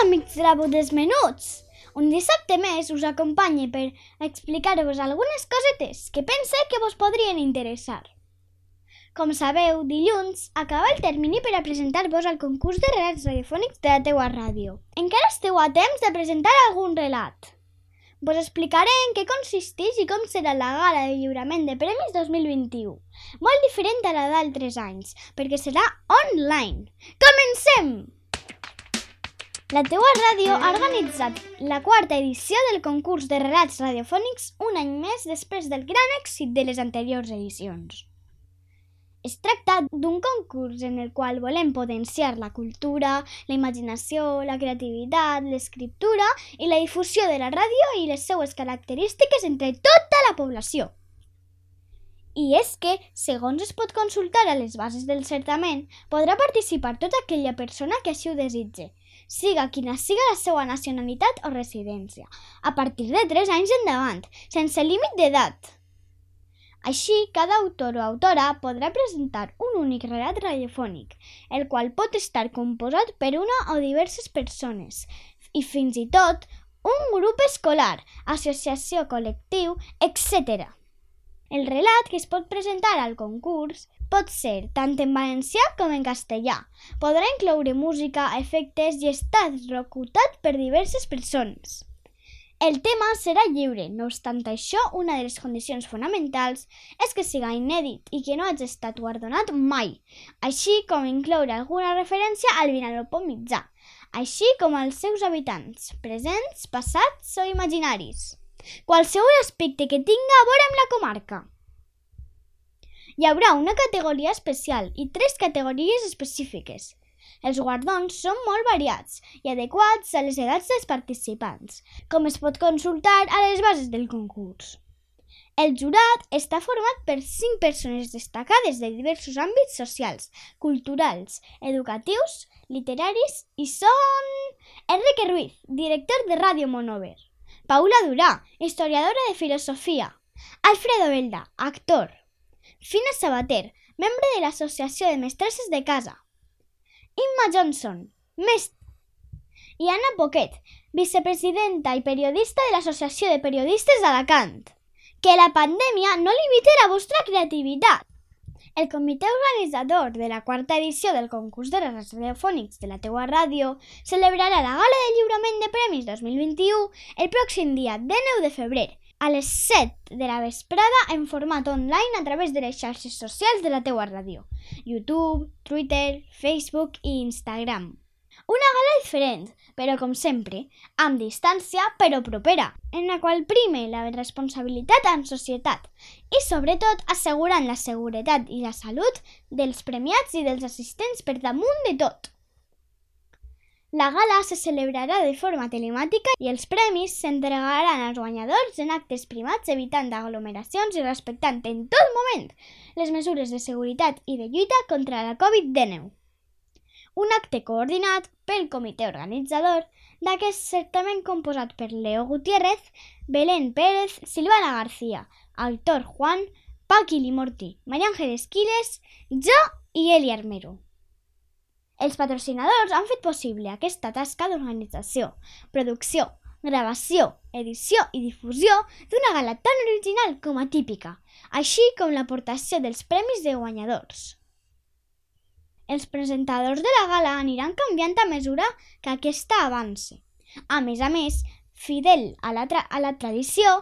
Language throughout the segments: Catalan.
Amics Veu dels Menuts! Un dissabte més us acompanyo per explicar-vos algunes cosetes que pense que vos podrien interessar. Com sabeu, dilluns acaba el termini per a presentar-vos al concurs de relats radiofònics de la teua ràdio. Encara esteu a temps de presentar algun relat. Vos explicaré en què consisteix i com serà la gala de lliurament de premis 2021. Molt diferent a la d'altres anys, perquè serà online. Comencem! La teua ràdio ha organitzat la quarta edició del concurs de relats radiofònics un any més després del gran èxit de les anteriors edicions. Es tracta d'un concurs en el qual volem potenciar la cultura, la imaginació, la creativitat, l'escriptura i la difusió de la ràdio i les seues característiques entre tota la població. I és que, segons es pot consultar a les bases del certament, podrà participar tota aquella persona que així ho desitge, siga quina siga la seva nacionalitat o residència, a partir de 3 anys endavant, sense límit d'edat. Així, cada autor o autora podrà presentar un únic relat radiofònic, el qual pot estar composat per una o diverses persones, i fins i tot un grup escolar, associació, col·lectiu, etc. El relat que es pot presentar al concurs pot ser tant en valencià com en castellà. Podrà incloure música, efectes i estar locutat per diverses persones. El tema serà lliure, no obstant això, una de les condicions fonamentals és que siga inèdit i que no hagi estat guardonat mai, així com incloure alguna referència al Vinalopó mitjà, així com als seus habitants, presents, passats o imaginaris. Qualsevol aspecte que tinga a veure amb la comarca. Hi haurà una categoria especial i tres categories específiques. Els guardons són molt variats i adequats a les edats dels participants, com es pot consultar a les bases del concurs. El jurat està format per cinc persones destacades de diversos àmbits socials, culturals, educatius, literaris i són... Enrique Ruiz, director de Ràdio Monover. Paula Durà, historiadora de filosofia. Alfredo Belda, actor. Fina Sabater, membre de l'Associació de Mestresses de Casa. Imma Johnson, mestre. I Anna Poquet, vicepresidenta i periodista de l'Associació de Periodistes d'Alacant. Que la pandèmia no limiti la vostra creativitat. El comitè organitzador de la quarta edició del concurs de relats radiofònics de la teua ràdio celebrarà la gala de lliurament de premis 2021 el pròxim dia 19 de febrer a les 7 de la vesprada en format online a través de les xarxes socials de la teua ràdio, YouTube, Twitter, Facebook i Instagram. Una gala diferent, però com sempre, amb distància però propera, en la qual prime la responsabilitat en societat i sobretot assegurant la seguretat i la salut dels premiats i dels assistents per damunt de tot. La gala se celebrarà de forma telemàtica i els premis s'entregaran als guanyadors en actes primats evitant aglomeracions i respectant en tot moment les mesures de seguretat i de lluita contra la Covid-19. Un acte coordinat pel comitè organitzador d'aquest certament composat per Leo Gutiérrez, Belén Pérez, Silvana García, Autor Juan, Paqui Limorti, María Ángeles Quiles, jo i Eli Armero. Els patrocinadors han fet possible aquesta tasca d'organització, producció, gravació, edició i difusió d'una gala tan original com atípica, així com l'aportació dels premis de guanyadors. Els presentadors de la gala aniran canviant a mesura que aquesta avance. A més a més, fidel a la, a la tradició,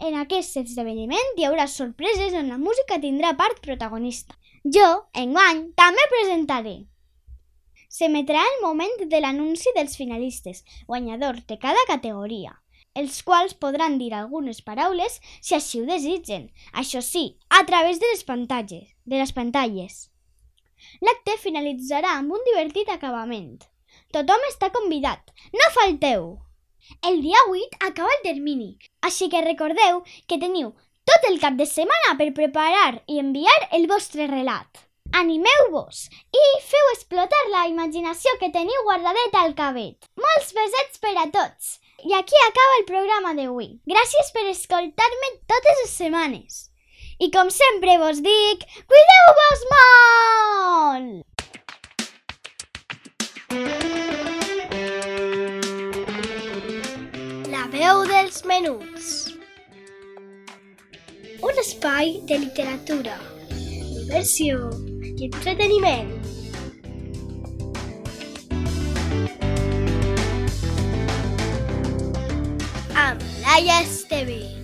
en aquest esdeveniment hi haurà sorpreses on la música tindrà part protagonista. Jo, enguany, també presentaré s'emetrà el moment de l'anunci dels finalistes, guanyadors de cada categoria, els quals podran dir algunes paraules si així ho desitgen, això sí, a través de les pantalles. De les pantalles. L'acte finalitzarà amb un divertit acabament. Tothom està convidat. No falteu! El dia 8 acaba el termini, així que recordeu que teniu tot el cap de setmana per preparar i enviar el vostre relat. Animeu-vos i feu explotar la imaginació que teniu guardadeta al cabet. Molts besets per a tots! I aquí acaba el programa d'avui. Gràcies per escoltar-me totes les setmanes. I com sempre vos dic, cuideu-vos molt! La veu dels menuts. Un espai de literatura, diversió i entreteniment. Amb Laia Esteve.